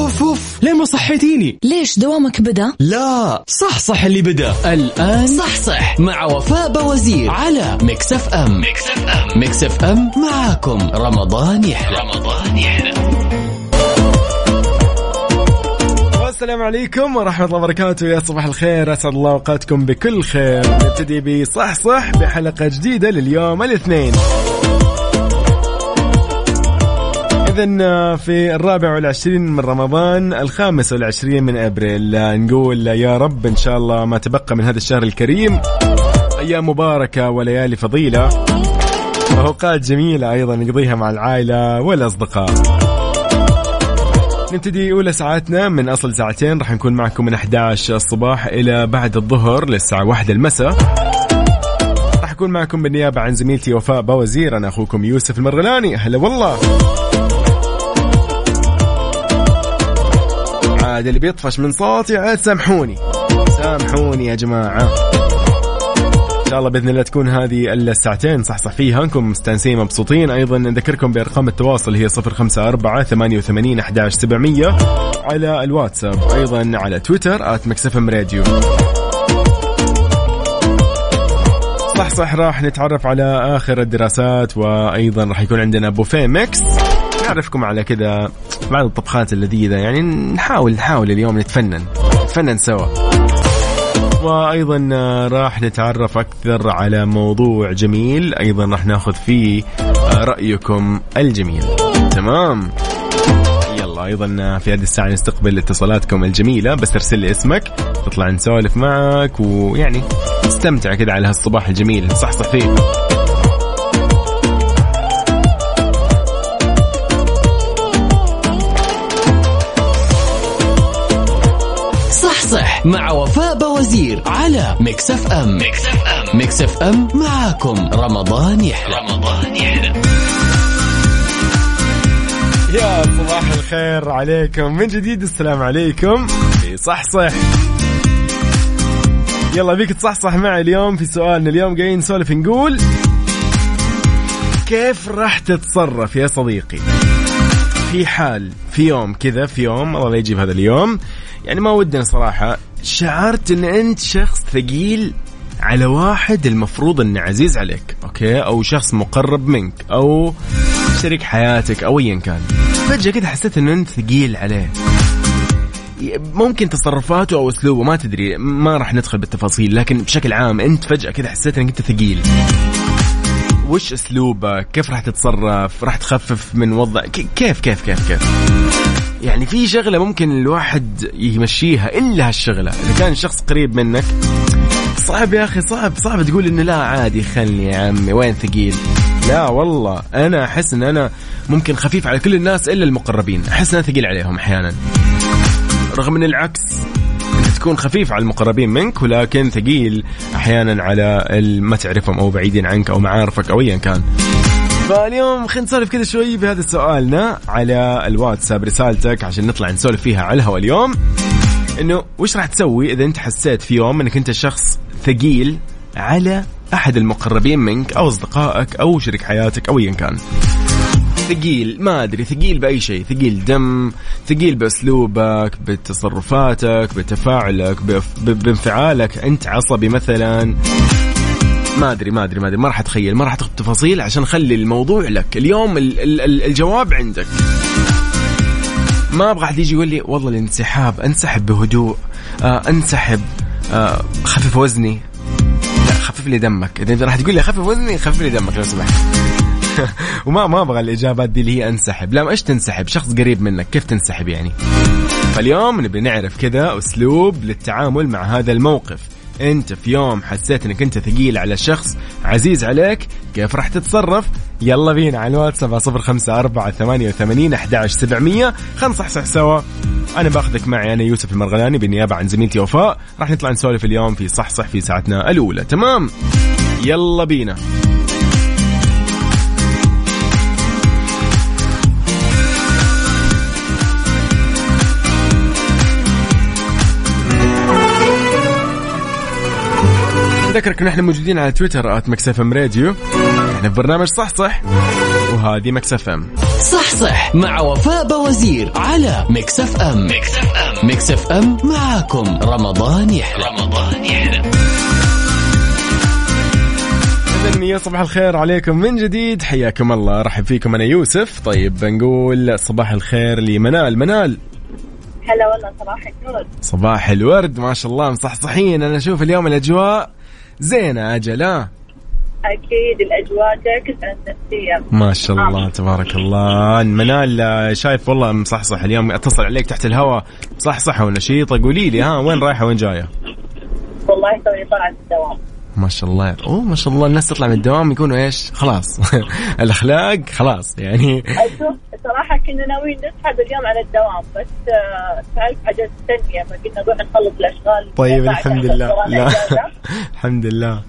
اوف ليه ما صحيتيني؟ ليش دوامك بدأ؟ لا صح صح اللي بدأ. الآن صح صح. مع وفاء بوزير على Mix FM Mix FM Mix FM معاكم. رمضان يحلى. رمضان يحلى. السلام عليكم ورحمة الله وبركاته. يا صباح الخير. أسعد الله أوقاتكم بكل خير. نبتدي بصح صح بحلقة جديدة لليوم الاثنين. إذا في الرابع والعشرين من رمضان الخامس والعشرين من أبريل نقول يا رب إن شاء الله ما تبقى من هذا الشهر الكريم أيام مباركة وليالي فضيلة وأوقات جميلة أيضا نقضيها مع العائلة والأصدقاء. نبتدي أولى ساعاتنا من أصل ساعتين راح نكون معكم من 11 الصباح إلى بعد الظهر للساعة 1 المساء. راح أكون معكم بالنيابة عن زميلتي وفاء بوزير أنا أخوكم يوسف المرغلاني. هلا والله. عاد اللي بيطفش من صوتي عاد سامحوني. سامحوني يا جماعة. إن شاء الله بإذن الله تكون هذه الساعتين صح صح فيها انكم مستانسين مبسوطين. أيضا نذكركم بأرقام التواصل هي 054 88 11 700 على الواتساب أيضا على تويتر Mix FM Radio. صح صح راح نتعرف على آخر الدراسات وأيضا راح يكون عندنا بوفيه Mix. نعرفكم على كذا. بعض الطبخات اللذيذة يعني نحاول نحاول اليوم نتفنن. نتفنن سوا. وأيضا راح نتعرف أكثر على موضوع جميل أيضا راح ناخذ فيه رأيكم الجميل. تمام؟ يلا أيضا في هذه الساعة نستقبل اتصالاتكم الجميلة بس ارسل لي اسمك تطلع نسولف معك ويعني استمتع كذا على هالصباح الجميل. صح صح فيه مع وفاء بوزير على Mix FM. Mix FM Mix FM معاكم. رمضان يحلى. رمضان يحلى يا صباح الخير عليكم. من جديد السلام عليكم. في صح صح يلا بيك تصحصح معي اليوم في سؤالنا. اليوم جايين نسولف نقول كيف راح تتصرف يا صديقي؟ في حال في يوم كذا في يوم الله لا يجيب هذا اليوم. يعني ما ودنا صراحة شعرت إن أنت شخص ثقيل على واحد المفروض انه عزيز عليك أوكي؟ أو شخص مقرب منك أو شريك حياتك أو ايا كان. فجأة كذا حسيت إنه أنت ثقيل عليه. ممكن تصرفاته أو أسلوبه ما تدري ما راح ندخل بالتفاصيل لكن بشكل عام أنت فجأة كذا حسيت إنك أنت ثقيل. وش اسلوبك كيف راح تتصرف؟ راح تخفف من وضع؟ كيف كيف كيف كيف؟ يعني في شغلة ممكن الواحد يمشيها إلا هالشغلة. إذا كان شخص قريب منك صعب يا أخي صعب صعب تقول إنه لا عادي خلني يا عمي وين ثقيل؟ لا والله أنا أحس إن أنا ممكن خفيف على كل الناس إلا المقربين. أحس إن أنا ثقيل عليهم أحيانا. رغم إن العكس تكون خفيف على المقربين منك ولكن ثقيل أحيانا على ما تعرفهم أو بعيدين عنك أو معارفك أو ايا كان. فاليوم خلينا نسولف كذا شوي بهذا سؤالنا على الواتساب رسالتك عشان نطلع نسولف فيها على الهواء اليوم. إنه وش راح تسوي إذا أنت حسيت في يوم إنك أنت شخص ثقيل على أحد المقربين منك أو أصدقائك أو شريك حياتك أو ايا كان؟ ثقيل ما أدري ثقيل بأي شيء ثقيل دم ثقيل بأسلوبك بتصرفاتك بتفاعلك بانفعالك أنت عصبي مثلا. ما أدري ما أدري ما أدري ما راح أتخيل ما راح أدخل تفاصيل عشان أخلي الموضوع لك. اليوم ال ال ال الجواب عندك. ما أبغى أحد يجي يقول لي والله الانسحاب انسحب بهدوء آه انسحب آه خفف وزني. لا خفف لي دمك. إذا راح تقول لي خفف وزني خفف لي دمك لو سمحت. وما ما أبغى الإجابات دي اللي هي انسحب. لا إيش تنسحب؟ شخص قريب منك كيف تنسحب يعني؟ فاليوم نبي نعرف كذا أسلوب للتعامل مع هذا الموقف. أنت في يوم حسيت إنك أنت ثقيل على شخص عزيز عليك كيف راح تتصرف؟ يلا بينا على الواتساب صفر خمسة أربعة ثمانية وثمانين أحداش سبعمية. خلنا نصحصح سوا. أنا باخذك معي أنا يوسف المرغلاني بالنيابة عن زميلتي وفاء. راح نطلع نسولف اليوم في صح صح في ساعتنا الأولى. تمام؟ يلا بينا. نذكرك نحن موجودين على تويتر at Mix FM Radio. إحنا في برنامج صح صح وهذه Mix FM. صح صح مع وفاء بوزير على Mix FM. Mix FM. Mix FM معاكم. رمضان يحلى. رمضان يحلى. يا صباح الخير عليكم من جديد. حياكم الله. رحب فيكم أنا يوسف. طيب بنقول صباح الخير لمنال. منال. هلا والله صباح النور صباح الورد ما شاء الله مصحصحين. أنا أشوف اليوم الأجواء زينة أجل ها أكيد الأجواء تعكس على النفسية. ما شاء الله تبارك الله. منال آه، شايف والله مصحصح اليوم. أتصل عليك تحت الهواء. مصحصحة ونشيطة قولي لي ها وين رايحة وين جاية؟ والله توني طلعت الدوام. ما شاء الله. أوه ما شاء الله. الناس تطلع من الدوام يكونوا إيش؟ خلاص. الأخلاق خلاص. يعني صراحة كنا ناويين نسحب اليوم على الدوام بس آه، تعرف عجز التنمية فقلنا نروح نخلص الأشغال. طيب الحمد لله. لا. الحمد لله.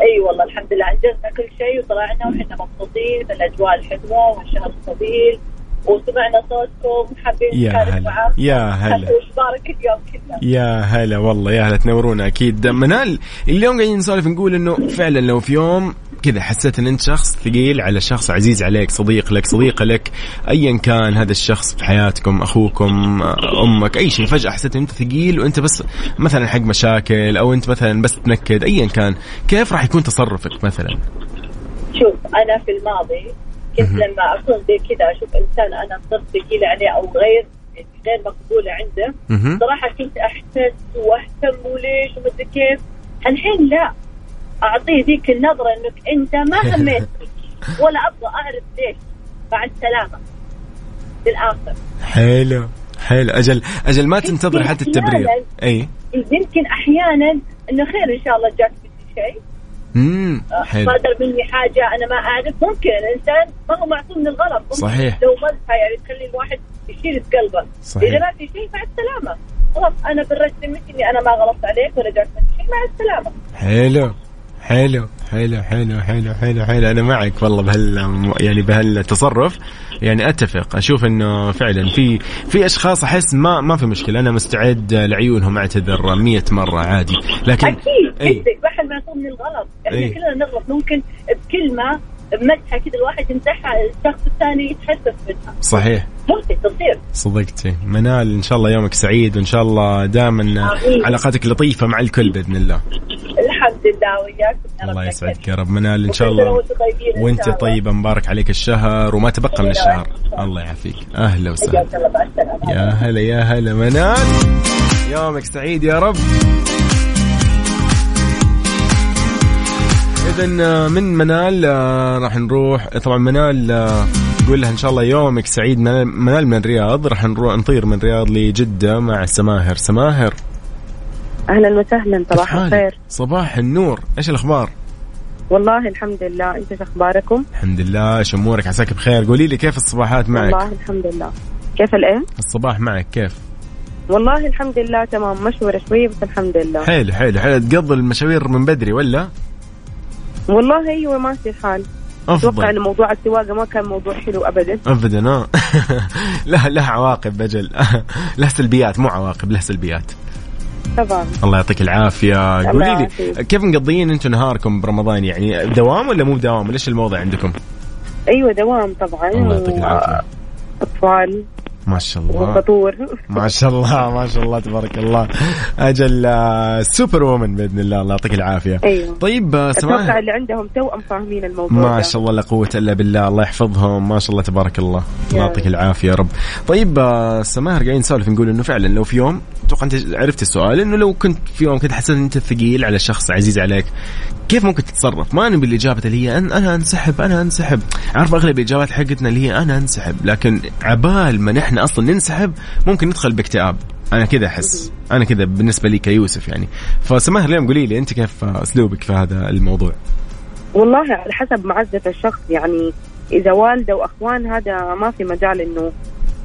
أي والله الحمد لله. أنجزنا كل شيء وطلعنا وحنا مبسوطين بالاجواء الحلوة والشهر الطويل وسمعنا صوتكم حابين يا هلا معاكم. يا هلا. وشبارك اليوم كله. يا هلا والله يا هلا تنورونا أكيد. منال اليوم قاعدين نسولف نقول إنه فعلا لو في يوم كذا حسيت إن أنت شخص ثقيل على شخص عزيز عليك صديق لك صديقة لك ايا كان هذا الشخص في حياتكم أخوكم أمك أي شيء فجأة حسيت إن أنت ثقيل وأنت بس مثلا حق مشاكل أو أنت مثلا بس تنكد ايا كان كيف راح يكون تصرفك مثلا؟ شوف أنا في الماضي كنت مهم. لما اكون زي كذا أشوف إنسان أنا صرت ثقيله عليه أو غير غير مقبوله عنده. صراحة كنت احسس وأهتم وليش ومدري كيف. الحين لا. أعطيه ذيك النظرة إنك أنت ما هميت ولا أبغى أعرف ليش. مع السلامه للآخر. حلو. حلو. أجل أجل ما تنتظر حتى التبرير. أي. يمكن أحيانا إنه خير إن شاء الله جاك شيء. امم حلو. صادر مني حاجة أنا ما أعرف. ممكن الإنسان ما هو معصوم من الغلط. ممكن صحيح. لو مزحه يعني تخلي الواحد يشيل في قلبه. صحيح. إذا ما في شيء مع السلامه خلاص أنا بررت ذمتي إني أنا ما غلطت عليك ولا مني شيء مع السلامة. حلو. حلو. حلو. حلو. حلو. حلو. حلو. أنا معك والله بهال يعني بهالتصرف. يعني أتفق. أشوف إنه فعلا في في أشخاص أحس ما ما في مشكلة. أنا مستعد لعيونهم أعتذر 100 مرة عادي. لكن أكيد. اي انت ما حد معصوم من الغلط. إحنا إي. كلنا نغلط. ممكن بكلمه بمدحه كذا الواحد يمدحها الشخص الثاني يتحسس منها. صحيح. ممكن تصير. صدقتي. منال إن شاء الله يومك سعيد وإن شاء الله دائما. علاقاتك لطيفة مع الكل بإذن الله. الحمد لله وياكم رب الله. يسعدك يا رب. منال إن شاء الله وأنت. طيبة. مبارك عليك الشهر وما تبقى من الشهر. الله يعافيك. أهلا وسهلا. يا هلا يا هلا. منال يومك سعيد يا رب. اذا من منال آه، راح نروح. طبعا منال آه، نقول لها إن شاء الله يومك سعيد. منال من الرياض. راح نروح نطير من الرياض لجدة مع سماهر. سماهر. أهلا وسهلا صباح؟ الخير. صباح النور. إيش الأخبار؟ والله الحمد لله. انت شو أخباركم؟ الحمد لله. إيش أمورك؟ عساك بخير. قولي لي كيف الصباحات معك؟ والله الحمد لله. كيف الايه الصباح معك. كيف؟ والله الحمد لله تمام. مشورة شوية بس الحمد لله. حلو حلو حلو. تقضي المشاوير من بدري ولا؟ والله أيوه ماشي الحال أتوقع إن موضوع السواقة ما كان موضوع حلو ابدا. ابدا آه. لا له عواقب أجل له سلبيات مو عواقب له سلبيات طبعا الله يعطيك العافية. قولي لي. كيف مقضيين أنتم نهاركم برمضان؟ يعني دوام ولا مو بدوام ولا إيش الموضوع عندكم؟ أيوه دوام طبعا. الله يعطيك العافية. اطفال ما شاء الله. وفطور ما شاء الله ما شاء الله تبارك الله. أجل آه، سوبر وومن بإذن الله. الله يعطيك العافية. أيوه. طيب آه، أتوقع سماح اللي عندهم توأم فاهمين الموضوع ما ده. شاء الله لا قوة إلا بالله. الله يحفظهم. ما شاء الله تبارك الله. الله يعطيك رب. العافية يا رب. طيب آه، سماهر قاعدين نسولف نقول إنه فعلا لو في يوم أتوقع أنت عرفت السؤال إنه لو كنت في يوم كنت حسيت أنت ثقيل على شخص عزيز عليك كيف ممكن تتصرف؟ ما نبي الإجابة اللي هي أن أنا أنسحب أنا أنسحب. عارف أغلب الإجابات حقتنا اللي هي أنا أنسحب لكن عبال ما نحن أصلا ننسحب ممكن ندخل باكتئاب. أنا كذا أحس. أنا كذا بالنسبة لي كيوسف يعني. فسماهر اليوم قولي لي أنت كيف أسلوبك في هذا الموضوع؟ والله على حسب معزة الشخص. يعني إذا والده وأخوان هذا ما في مجال إنه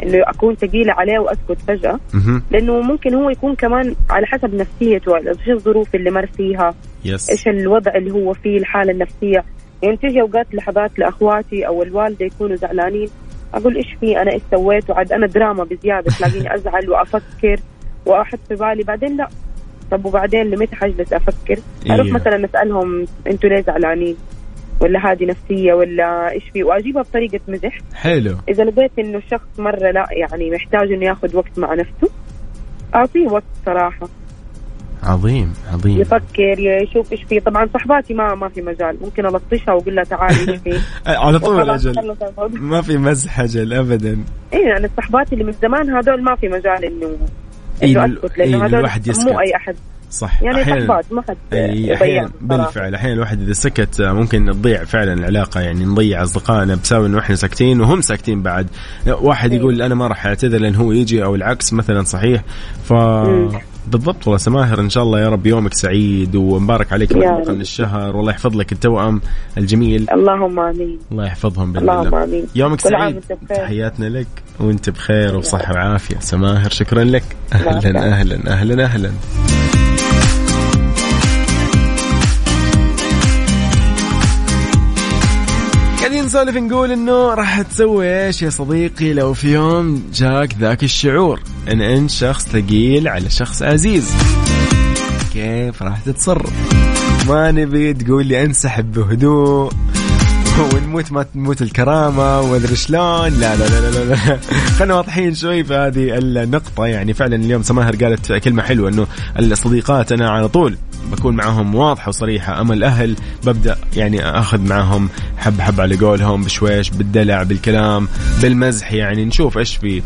إنه أكون ثقيلة عليه وأسكت فجأة. مهم. لأنه ممكن هو يكون كمان على حسب نفسيته إيش الظروف اللي مر فيها يس إيش الوضع اللي هو فيه الحالة النفسية. يعني تجي أوقات لحظات لأخواتي أو الوالدة يكونوا زعلانين. أقول إيش في أنا إيش سويت وعاد أنا دراما بزيادة تلاقيني أزعل وأفكر وأحط في بالي. بعدين لا. طب وبعدين لمتى حجلس أفكر؟ إيه. أروح مثلا أسألهم أنتوا ليه زعلانين؟ ولا هذه نفسية ولا إيش في؟ وأجيبها بطريقة مزح. حلو. إذا لقيت إنه الشخص مرة لا يعني محتاج إنه ياخذ وقت مع نفسه أعطيه وقت صراحة. عظيم عظيم يفكر يشوف إيش فيه طبعا صحباتي ما ما في مجال ممكن ألطشها وأقول لها تعالي إيش فيه على طول أجل. ما في مزح أجل ابدا إيه يعني الصحبات اللي من زمان هذول ما في مجال إنه إيه، إنه أسكت لأنه إيه، هذول الواحد يسكت. مو أي أحد صح يعني صحبات ما حد اي يبين أحيانا. بالفعل أحيانا الواحد إذا سكت آه، ممكن تضيع فعلا العلاقة يعني نضيع أصدقائنا بسبب إنه إحنا ساكتين وهم ساكتين بعد واحد إيه. يقول أنا ما راح أعتذر لأن هو يجي أو العكس مثلا صحيح ف. بالضبط والله سماهر إن شاء الله يا رب يومك سعيد ومبارك عليك يا من الشهر والله يحفظ لك التوأم الجميل. اللهم آمين. الله يحفظهم باذن اللهم الله آمين. يومك سعيد. تحياتنا لك. وأنت بخير وبصحه وعافية. سماهر شكرا لك. أهلا. أهلا أهلا أهلا. قاعدين نسولف نقول إنه راح تسوي إيش يا صديقي لو في يوم جاك ذاك الشعور؟ إن أنت شخص ثقيل على شخص عزيز. كيف راح تتصرف؟ ما نبي تقول لي انسحب بهدوء ونموت ما تموت الكرامة ومدري شلون. لا لا لا لا, لا. خلينا واضحين شوي في هذه النقطة. يعني فعلا اليوم سماهر قالت كلمة حلوة إنه الصديقات أنا على طول. بكون معهم واضحه وصريحه أما الأهل ببدأ يعني أخذ معهم حب حب على قولهم بشويش بالدلع بالكلام بالمزح يعني. نشوف إيش في.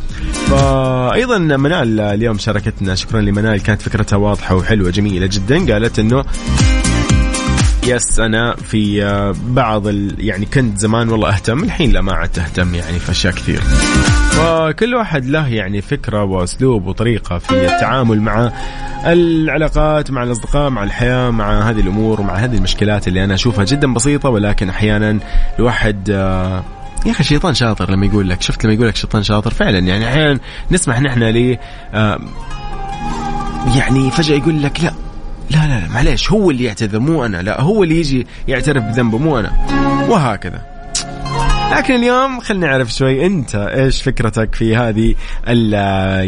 فايضا منال اليوم شاركتنا شكرا لمنال. كانت فكرتها واضحة وحلوة جميلة جدا. قالت إنه يس أنا في بعض ال... يعني كنت زمان والله أهتم الحين لا ما عدت اهتم يعني في أشياء كثير. فكل واحد له يعني فكرة وأسلوب وطريقة في التعامل مع العلاقات مع الأصدقاء مع الحياة مع هذه الأمور ومع هذه المشكلات اللي أنا أشوفها جدا بسيطة ولكن أحيانا الواحد آه، يا أخي الشيطان شاطر لما يقول لك شفت لما يقول لك شيطان شاطر؟ فعلا يعني أحيانا نسمح نحن ل آه، يعني فجأة يقول لك لا لا لا لا معليش هو اللي يعتذر مو أنا لا هو اللي يجي يعترف بذنبه مو أنا وهكذا. لكن اليوم خلينا نعرف شوي أنت إيش فكرتك في هذه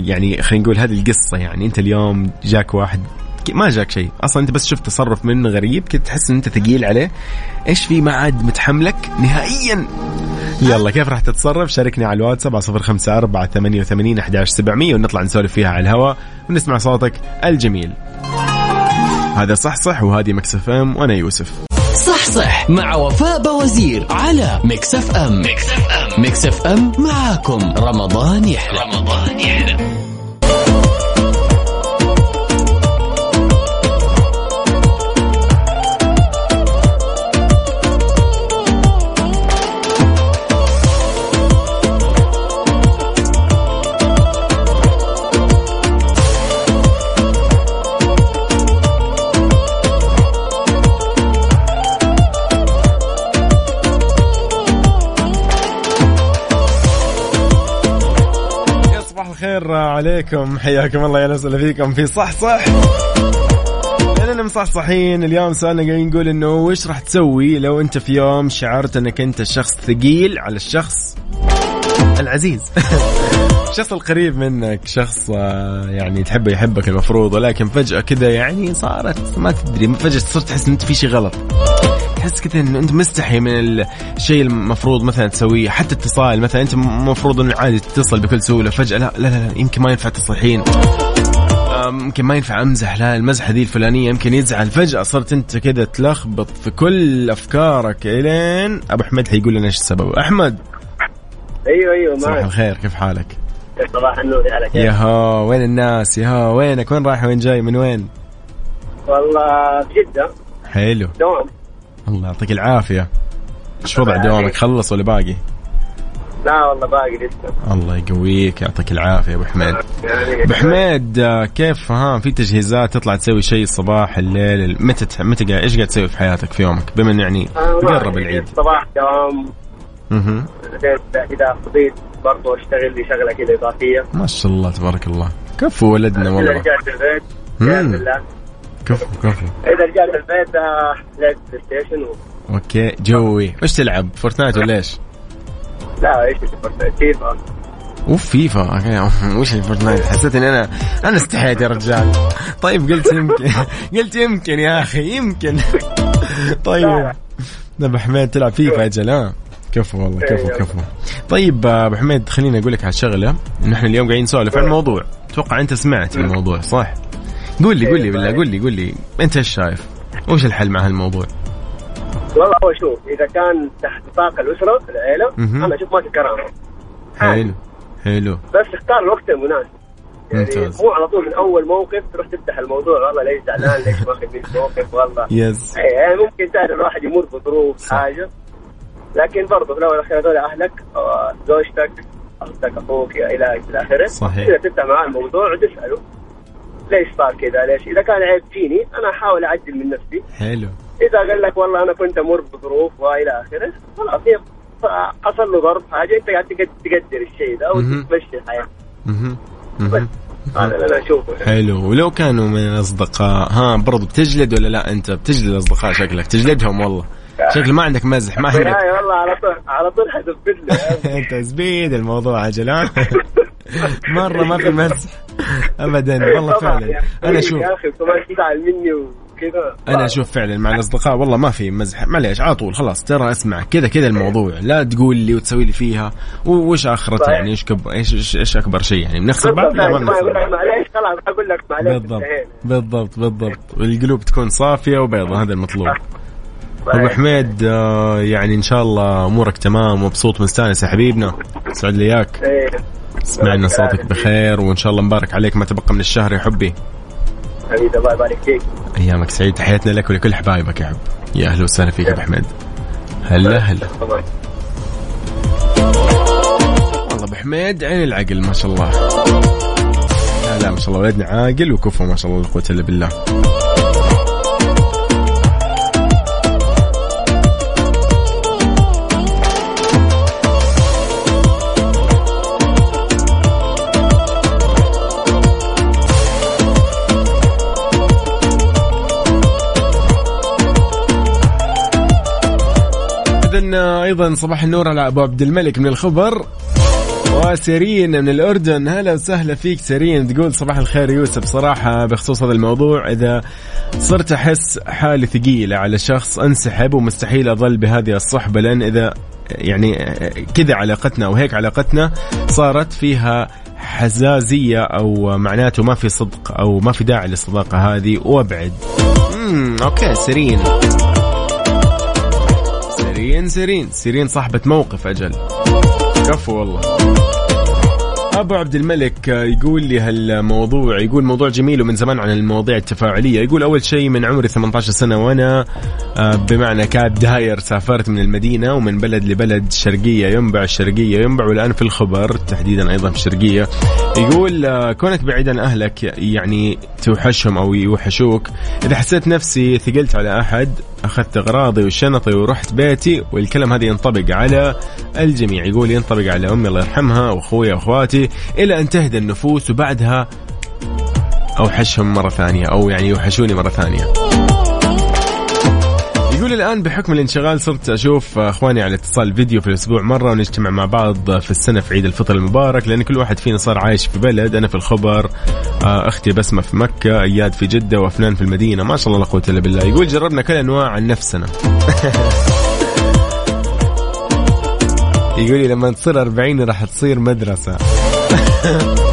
يعني خلينا نقول هذه القصة؟ يعني أنت اليوم جاك واحد ما جاك شيء أصلا أنت بس شفت تصرف منه غريب كنت تحس إن أنت ثقيل عليه. إيش في ما عاد متحملك نهائيا؟ يلا كيف راح تتصرف؟ شاركني على الواتساب على صفر خمسة أربعة ثمانية وثمانين أحداش سبعمية ونطلع نسولف فيها على الهواء ونسمع صوتك الجميل. هذا صح صح وهذه Mix FM وأنا يوسف. صح صح مع وفاء بوزير على Mix FM. Mix FM. Mix FM معاكم. رمضان يحلى. رمضان يحلى. الخير عليكم. حياكم الله يا وسهلا فيكم في صح صح. لأننا مصحصحين اليوم سؤالنا قاعدين نقول إنه وش راح تسوي لو أنت في يوم شعرت إنك أنت شخص ثقيل على الشخص العزيز؟ الشخص القريب منك شخص آه، يعني تحبه يحبك المفروض ولكن فجأة كذا يعني صارت ما تدري فجأة صرت تحس إن أنت في شيء غلط. تحس كذا إنه أنت مستحي من الشيء المفروض مثلا تسويه حتى اتصال مثلا أنت المفروض إنه عادي تتصل بكل سهولة. فجأة لا لا لا, لا يمكن ما ينفع تصل الحين آم، يمكن ما ينفع أمزح لا المزحه ذي الفلانية يمكن يزعل. فجأة صرت أنت كذا تلخبط في كل أفكارك إلين أبو احمد حيقول لنا إيش السبب. أحمد. أيوه أيوه صباح الخير كيف حالك؟ صباح النور يا يا هو وين الناس؟ يا وينك؟ وين رايح؟ وين جاي؟ من وين؟ والله في جدة. حلو. دوام. الله يعطيك العافية. إيش وضع دوامك. خلص ولا باقي؟ لا والله باقي لسه. الله يقويك يعطيك العافية أبو حميد. أبو حميد كيف؟ ها في تجهيزات تطلع تسوي شيء الصباح الليل متى متى إيش قاعد تسوي في حياتك في يومك؟ بما إنه يعني آه، قرب يعني العيد. صباح دوام. بعدين اذا فضيت برضه أشتغل لي شغلة كذا إضافية. ما شاء الله تبارك الله. كفو ولدنا والله. رجعت البيت. كفو كفو. إذا رجعت البيت آه، لعبت PlayStation و... okay جوي. إيش تلعب؟ Fortnite ولا إيش؟ لا إيش فيفا. أوف فيفا. وش الفورتنايت حسيت إني أنا أنا استحيت يا رجال. طيب قلت يمكن قلت يمكن يا أخي يمكن. طيب. أبو حميد تلعب فيفا أجل ها؟ كفو والله كفو إيه. كفو. طيب أبو حميد خليني أقول لك على شغله إحنا اليوم قاعدين نسولف عن الموضوع أتوقع أنت سمعت الموضوع صح؟ قول لي قول لي بالله قول لي قول لي. أنت إيش شايف؟ وش الحل مع هالموضوع؟ والله هو شوف إذا كان تحت نطاق الأسرة العيلة. أنا أشوف ما في كرامه حلو حلو. بس اختار الوقت المناسب. يعني ممتاز. مو على طول من أول موقف تروح تفتح الموضوع. والله ليش زعلان؟ ليش ماخذ مني موقف؟ والله. يس إيه، يعني ممكن تعرف الواحد يمر بظروف. حاجة. لكن برضه في الأول والأخير هذول أهلك زوجتك أختك أخوك إلى إلى آخره. صحيح. تفتح معاه الموضوع وتساله ليش صار كذا؟ ليش؟ إذا كان عيب فيني أنا أحاول اعدل من نفسي. حلو. إذا قال لك والله أنا كنت أمر بظروف وإلى آخره خلاص حصل له ضرب حاجة أنت قاعد تقد- تقدر الشيء ده. وتمشي الحياة. مهم. هذا اللي أنا أشوفه. حلو. ولو كانوا من الأصدقاء ها برضو بتجلد ولا لا؟ أنت بتجلد الأصدقاء شكلك. تجلدهم والله. شكل ما عندك مزح ما عندك. والله على طول على طول له أنت زبيد الموضوع عجلان. مرة ما في مزح. ابدا والله فعلا. يعني. أنا أشوف يا أخي كمان تزعل مني وكذا. أنا أشوف فعلا مع الأصدقاء والله ما في مزح معليش على طول خلاص ترى أسمع كذا كذا الموضوع. لا تقول لي وتسوي لي فيها. و- وش آخرتها. يعني؟ إيش كبر إيش إيش, أكبر شيء يعني؟ بنخسر بعض لا ما بنخسر معليش خلاص أقول لك معليش بالضبط. بالضبط بالضبط. والقلوب تكون صافية وبيضة هذا المطلوب. أبو حميد آه، يعني إن شاء الله أمورك تمام مبسوط مستانس يا حبيبنا. سعد لي إياك. إيه. سمعنا صوتك بخير وإن شاء الله مبارك عليك ما تبقى من الشهر يا حبي. حبيبي الله يبارك فيك. أيامك سعيد تحياتنا لك ولكل حبايبك يا حب. يا أهلا وسهلا فيك يا أبو حميد. هلا هلا. والله أبو حميد عين العقل ما شاء الله. لا لا ما شاء الله ولدنا عاقل وكفو ما شاء الله لا قوة إلا بالله. اذا أيضا صباح النور على أبو عبد الملك من الخبر. وسيرين من الأردن هلا وسهلا فيك سيرين. تقول صباح الخير يوسف. صراحة بخصوص هذا الموضوع إذا صرت أحس حالي ثقيلة على شخص أنسحب ومستحيل أظل بهذه الصحبة لأن إذا يعني كذا علاقتنا أو هيك علاقتنا صارت فيها حزازية أو معناته ما في صدق أو ما في داعي للصداقة هذه وأبعد. أوكي سيرين. سيرين سيرين. سيرين صاحبة موقف أجل. كفو والله. أبو عبد الملك يقول لي هالموضوع يقول موضوع جميل ومن زمان عن المواضيع التفاعلية. يقول أول شيء من عمري 18 سنة وأنا آه، بمعنى كعب داير سافرت من المدينة ومن بلد لبلد شرقية ينبع الشرقية ينبع والان في الخبر تحديدا أيضا في الشرقية. يقول آه، كونك بعيد عن أهلك يعني توحشهم أو يوحشوك. إذا حسيت نفسي ثقلت على أحد أخذت أغراضي وشنطي ورحت بيتي والكلام هذا ينطبق على الجميع. يقول ينطبق على أمي الله يرحمها واخوي وأخواتي إلى أن تهدى النفوس وبعدها أوحشهم مرة ثانية أو يعني يوحشوني مرة ثانية. الآن بحكم الانشغال صرت أشوف أخواني على اتصال فيديو في الأسبوع مرة ونجتمع مع بعض في السنة في عيد الفطر المبارك لأن كل واحد فينا صار عايش في بلد أنا في الخبر آه، أختي بسمة في مكة إياد في جدة وأفنان في المدينة ما شاء الله لا قوة إلا بالله. يقول جربنا كل أنواع عن نفسنا يقول لي لما تصير 40 راح تصير مدرسة.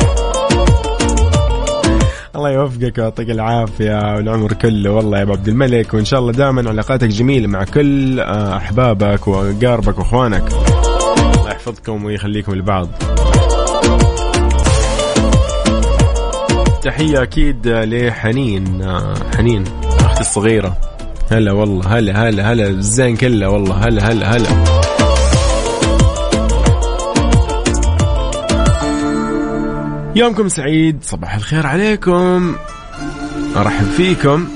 الله يوفقك ويعطيك العافية والعمر كله. والله يا أبو عبد الملك وإن شاء الله دائما علاقاتك جميلة مع كل آه، أحبابك وأقاربك وأخوانك. الله يحفظكم ويخليكم لبعض. تحية أكيد لحنين آه، حنين أختي الصغيرة. هلا والله هلا هلا هلا الزين كله والله هلا هلا هلا. يومكم سعيد. صباح الخير عليكم. أرحب فيكم.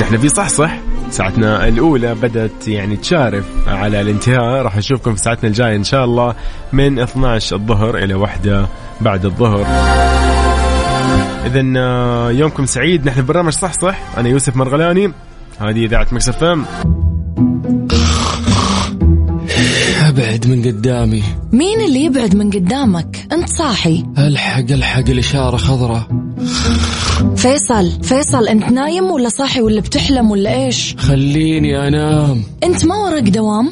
نحن في صحصح. ساعتنا الأولى بدأت يعني تشارف على الانتهاء. راح نشوفكم في ساعتنا الجاية إن شاء الله من 12 الظهر إلى واحدة بعد الظهر. اذا يومكم سعيد. نحن برنامج صحصح. أنا يوسف مرغلاني. هذه إذاعة مكسف إم. أبعد من قدامي. مين اللي يبعد من قدامك؟ أنت صاحي. ألحق ألحق الإشارة خضراء. فيصل فيصل أنت نايم ولا صاحي ولا بتحلم ولا إيش؟ خليني أنام. أنت ما وراك دوام؟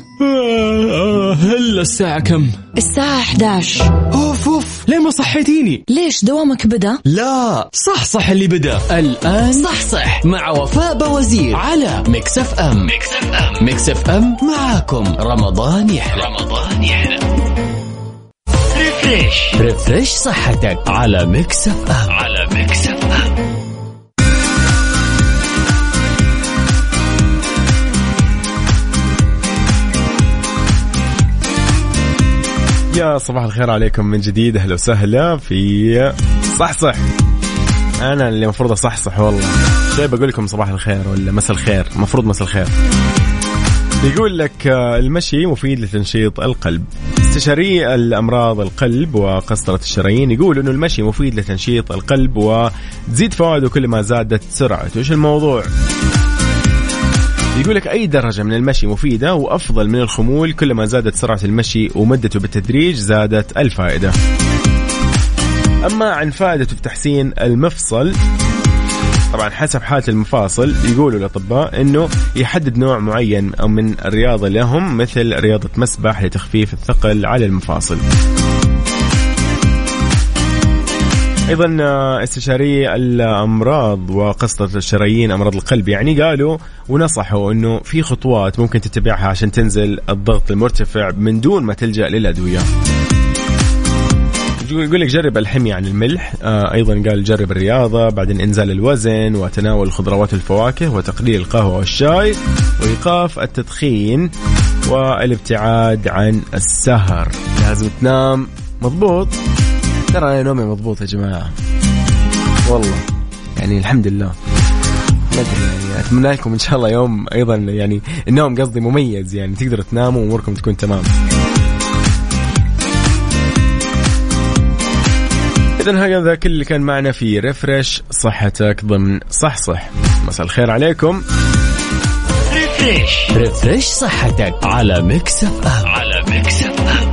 هلا الساعة كم؟ الساعة 11 أوف أوف. ليه ما صحيتيني؟ ليش دوامك بدأ؟ لا. صح صح اللي بدأ. الآن صح صح. مع وفاء بوزير على Mix FM Mix FM Mix FM معاكم رمضان يحلى. رمضان يحلى. Refresh Refresh صحتك على Mix FM. على Mix FM. يا صباح الخير عليكم من جديد أهلا وسهلا في صح صح أنا اللي المفروض أصحصح والله. شيء بقول لكم صباح الخير ولا مساء الخير؟ المفروض مساء الخير. يقول لك آه، المشي مفيد لتنشيط القلب. استشاري الأمراض القلب وقسطرة الشرايين يقول إنه المشي مفيد لتنشيط القلب وتزيد فوائده كل ما زادت سرعته. إيش الموضوع؟ يقول لك أي درجة من المشي مفيدة وأفضل من الخمول كلما زادت سرعة المشي ومدته بالتدريج زادت الفائدة. أما عن فائدته في تحسين المفصل طبعا حسب حالة المفاصل يقولوا الأطباء أنه يحدد نوع معين أو من الرياضة لهم مثل رياضة مسبح لتخفيف الثقل على المفاصل. أيضا آه، استشاري الأمراض وقسطره الشرايين أمراض القلب يعني قالوا ونصحوا إنه في خطوات ممكن تتبعها عشان تنزل الضغط المرتفع من دون ما تلجأ للأدوية. يقول لك جرب الحمية عن الملح. آه أيضا قال جرب الرياضة بعدين إنزال الوزن وتناول الخضروات والفواكه وتقليل القهوة والشاي وإيقاف التدخين والابتعاد عن السهر. لازم تنام مضبوط؟ ترى أنا نومي مضبوط يا جماعة. والله. يعني الحمد لله. ما أدري يعني أتمنى لكم إن شاء الله يوم أيضا يعني النوم قصدي مميز يعني تقدروا تناموا وأموركم تكون تمام. اذا هذا كل اللي كان معنا في Refresh صحتك ضمن صح صح مساء الخير عليكم. Refresh. Refresh صحتك على Mix FM. على Mix FM.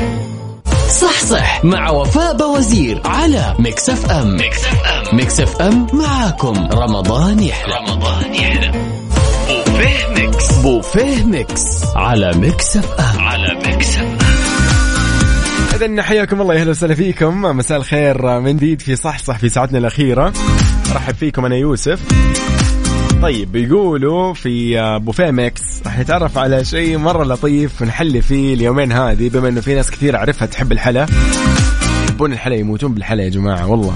صح صح مع وفاء بوزير على Mix FM. Mix FM. Mix FM معاكم. رمضان يحلى. رمضان يحلى. بوفيه Mix. بوفيه Mix على Mix F M. على Mix اذا حياكم الله أهلا وسهلا فيكم. مساء الخير من جديد في صح صح في ساعتنا الأخيرة. أرحب فيكم أنا يوسف. طيب بيقولوا في بوفيه ميكس راح نتعرف على شيء مرة لطيف نحلي فيه اليومين هذه بما إنه في ناس كثير اعرفها تحب الحلا. يحبون الحلا يموتون بالحلا يا جماعة والله.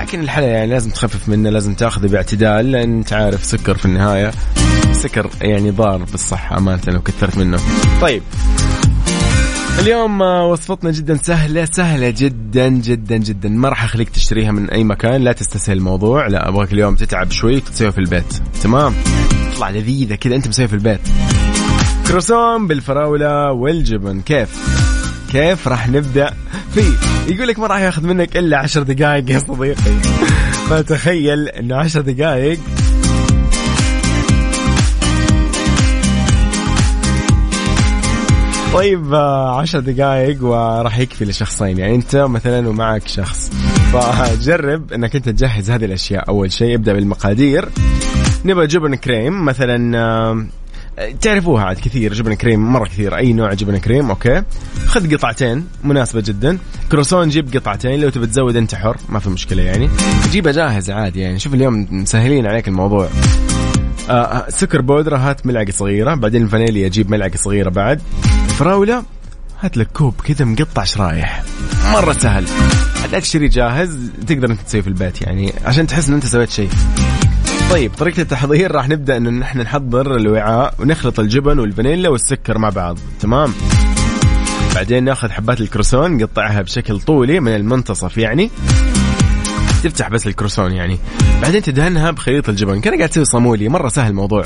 لكن الحلا يعني لازم تخفف منه لازم تأخذه باعتدال لأن أنت عارف سكر في النهاية. السكر يعني ضار بالصحة أمانة لو كثرت منه. طيب اليوم آه، وصفتنا جدا سهلة سهلة جدا جدا جدا. ما راح أخليك تشتريها من أي مكان لا تستسهل الموضوع. لا أبغاك اليوم تتعب شوي وتسويها في البيت. تمام؟ تطلع لذيذة كذا أنت مسويها في البيت. كروسون بالفراولة والجبن. كيف؟ كيف راح نبدأ؟ فيه يقول لك ما راح ياخذ منك إلا عشر دقائق يا صديقي. فتخيل إنه عشر دقائق طيب آه، عشر دقائق وراح يكفي لشخصين يعني انت مثلا ومعك شخص. فجرب انك انت تجهز هذه الأشياء. أول شيء ابدأ بالمقادير. نبغى جبن كريم مثلا آه، تعرفوها عاد كثير جبن كريم مرة كثير أي نوع جبن كريم أوكي؟ خذ قطعتين مناسبة جدا. كرواسون جيب قطعتين لو تبي تزود أنت حر ما في مشكلة يعني. جيبها جاهز عادي يعني. شوف اليوم مسهلين عليك الموضوع. آه سكر بودرة هات ملعقة صغيرة بعدين الفانيليا جيب ملعقة صغيرة بعد. فراولة هات لك كوب كذا مقطع شرايح. مرة سهل. لا تشتري جاهز تقدر أنت تسويه في البيت يعني عشان تحس إن أنت سويت شيء. طيب طريقة التحضير راح نبدأ انه نحن نحضر الوعاء ونخلط الجبن والفانيلا والسكر مع بعض. تمام؟ بعدين ناخذ حبات الكروسون نقطعها بشكل طولي من المنتصف يعني. تفتح بس الكروسون يعني. بعدين تدهنها بخليط الجبن. كان قاعد تسوي صامولي. مرة سهل الموضوع.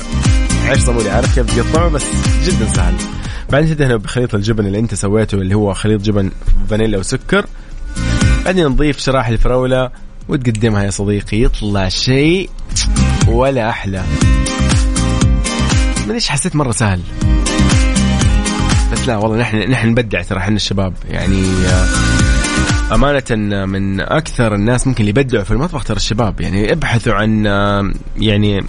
عيش صامولي. عارف كيف تقطعه؟ بس جدا سهل. بعدين تدهنه بخليط الجبن اللي انت سويته اللي هو خليط جبن فانيلا وسكر. بعدين نضيف شرايح الفراولة وتقدمها يا صديقي. يطلع شيء ولا أحلى. من إيش حسيت مرة سهل. بس لا والله نحن نحن نبدع ترى إحنا الشباب. يعني أمانة من أكثر الناس ممكن اللي يبدعوا في المطبخ ترى الشباب يعني ابحثوا عن يعني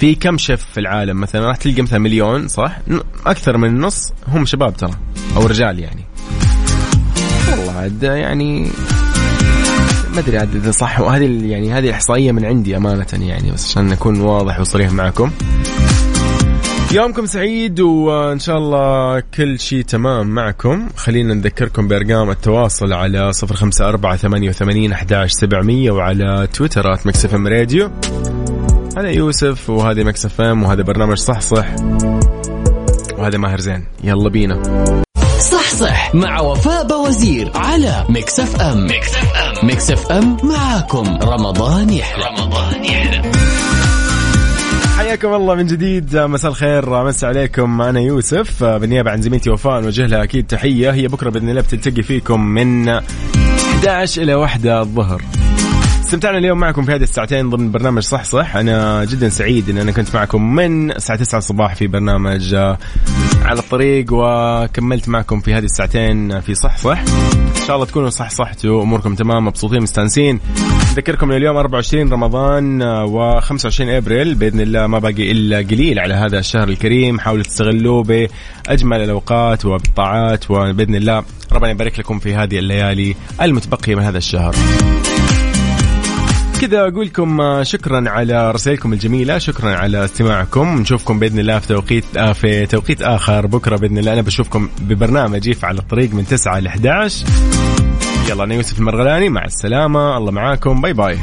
في كم شيف في العالم مثلا راح تلقى مثلا مليون صح؟ أكثر من النص هم شباب ترى أو رجال يعني والله عاد يعني ما أدري عاد إذا صح وهذه يعني هذه الاحصائيه من عندي أمانة يعني بس عشان أكون واضح وصريح معكم يومكم سعيد وإن شاء الله كل شيء تمام معكم. خلينا نذكركم بأرقام التواصل على صفر خمسة أربعة ثمانية وثمانين أحداش سبعمية وعلى تويترات مكسف إم راديو. أنا يوسف وهذه Mix FM وهذا برنامج صح صح وهذا ماهر زين. يلا بينا. صح صح مع وفاء بوزير على Mix FM. Mix FM. Mix F M معاكم. رمضان يحلى. رمضان يحلى. حياكم الله من جديد. مساء الخير. مسا عليكم. أنا يوسف بالنيابة عن زميلتي وفاء نوجه لها أكيد تحية. هي بكرة بإذن الله بتلتقي فيكم من 11 إلى 1 الظهر. استمتعنا اليوم معكم في هذه الساعتين ضمن برنامج صح صح. أنا جدا سعيد إن أنا كنت معكم من الساعة 9 الصباح في برنامج آه، على الطريق وكملت معكم في هذه الساعتين في صح صح. إن شاء الله تكونوا صح صحتوا اموركم تمام مبسوطين مستانسين. اذكركم اليوم 24 رمضان آه، و25 إبريل. بإذن الله ما باقي إلا قليل على هذا الشهر الكريم. حاولوا تستغلوه بأجمل الأوقات وبالطاعات وبإذن الله ربنا يبارك لكم في هذه الليالي المتبقية من هذا الشهر. كذا أقول لكم آه، شكرا على رسائلكم الجميلة شكرا على استماعكم. نشوفكم بإذن الله في توقيت آه، في توقيت آخر. بكرة بإذن الله أنا بشوفكم ببرنامج يف على الطريق من 9 ل 11 يلا أنا يوسف المرغلاني مع السلامة. الله معاكم. باي باي.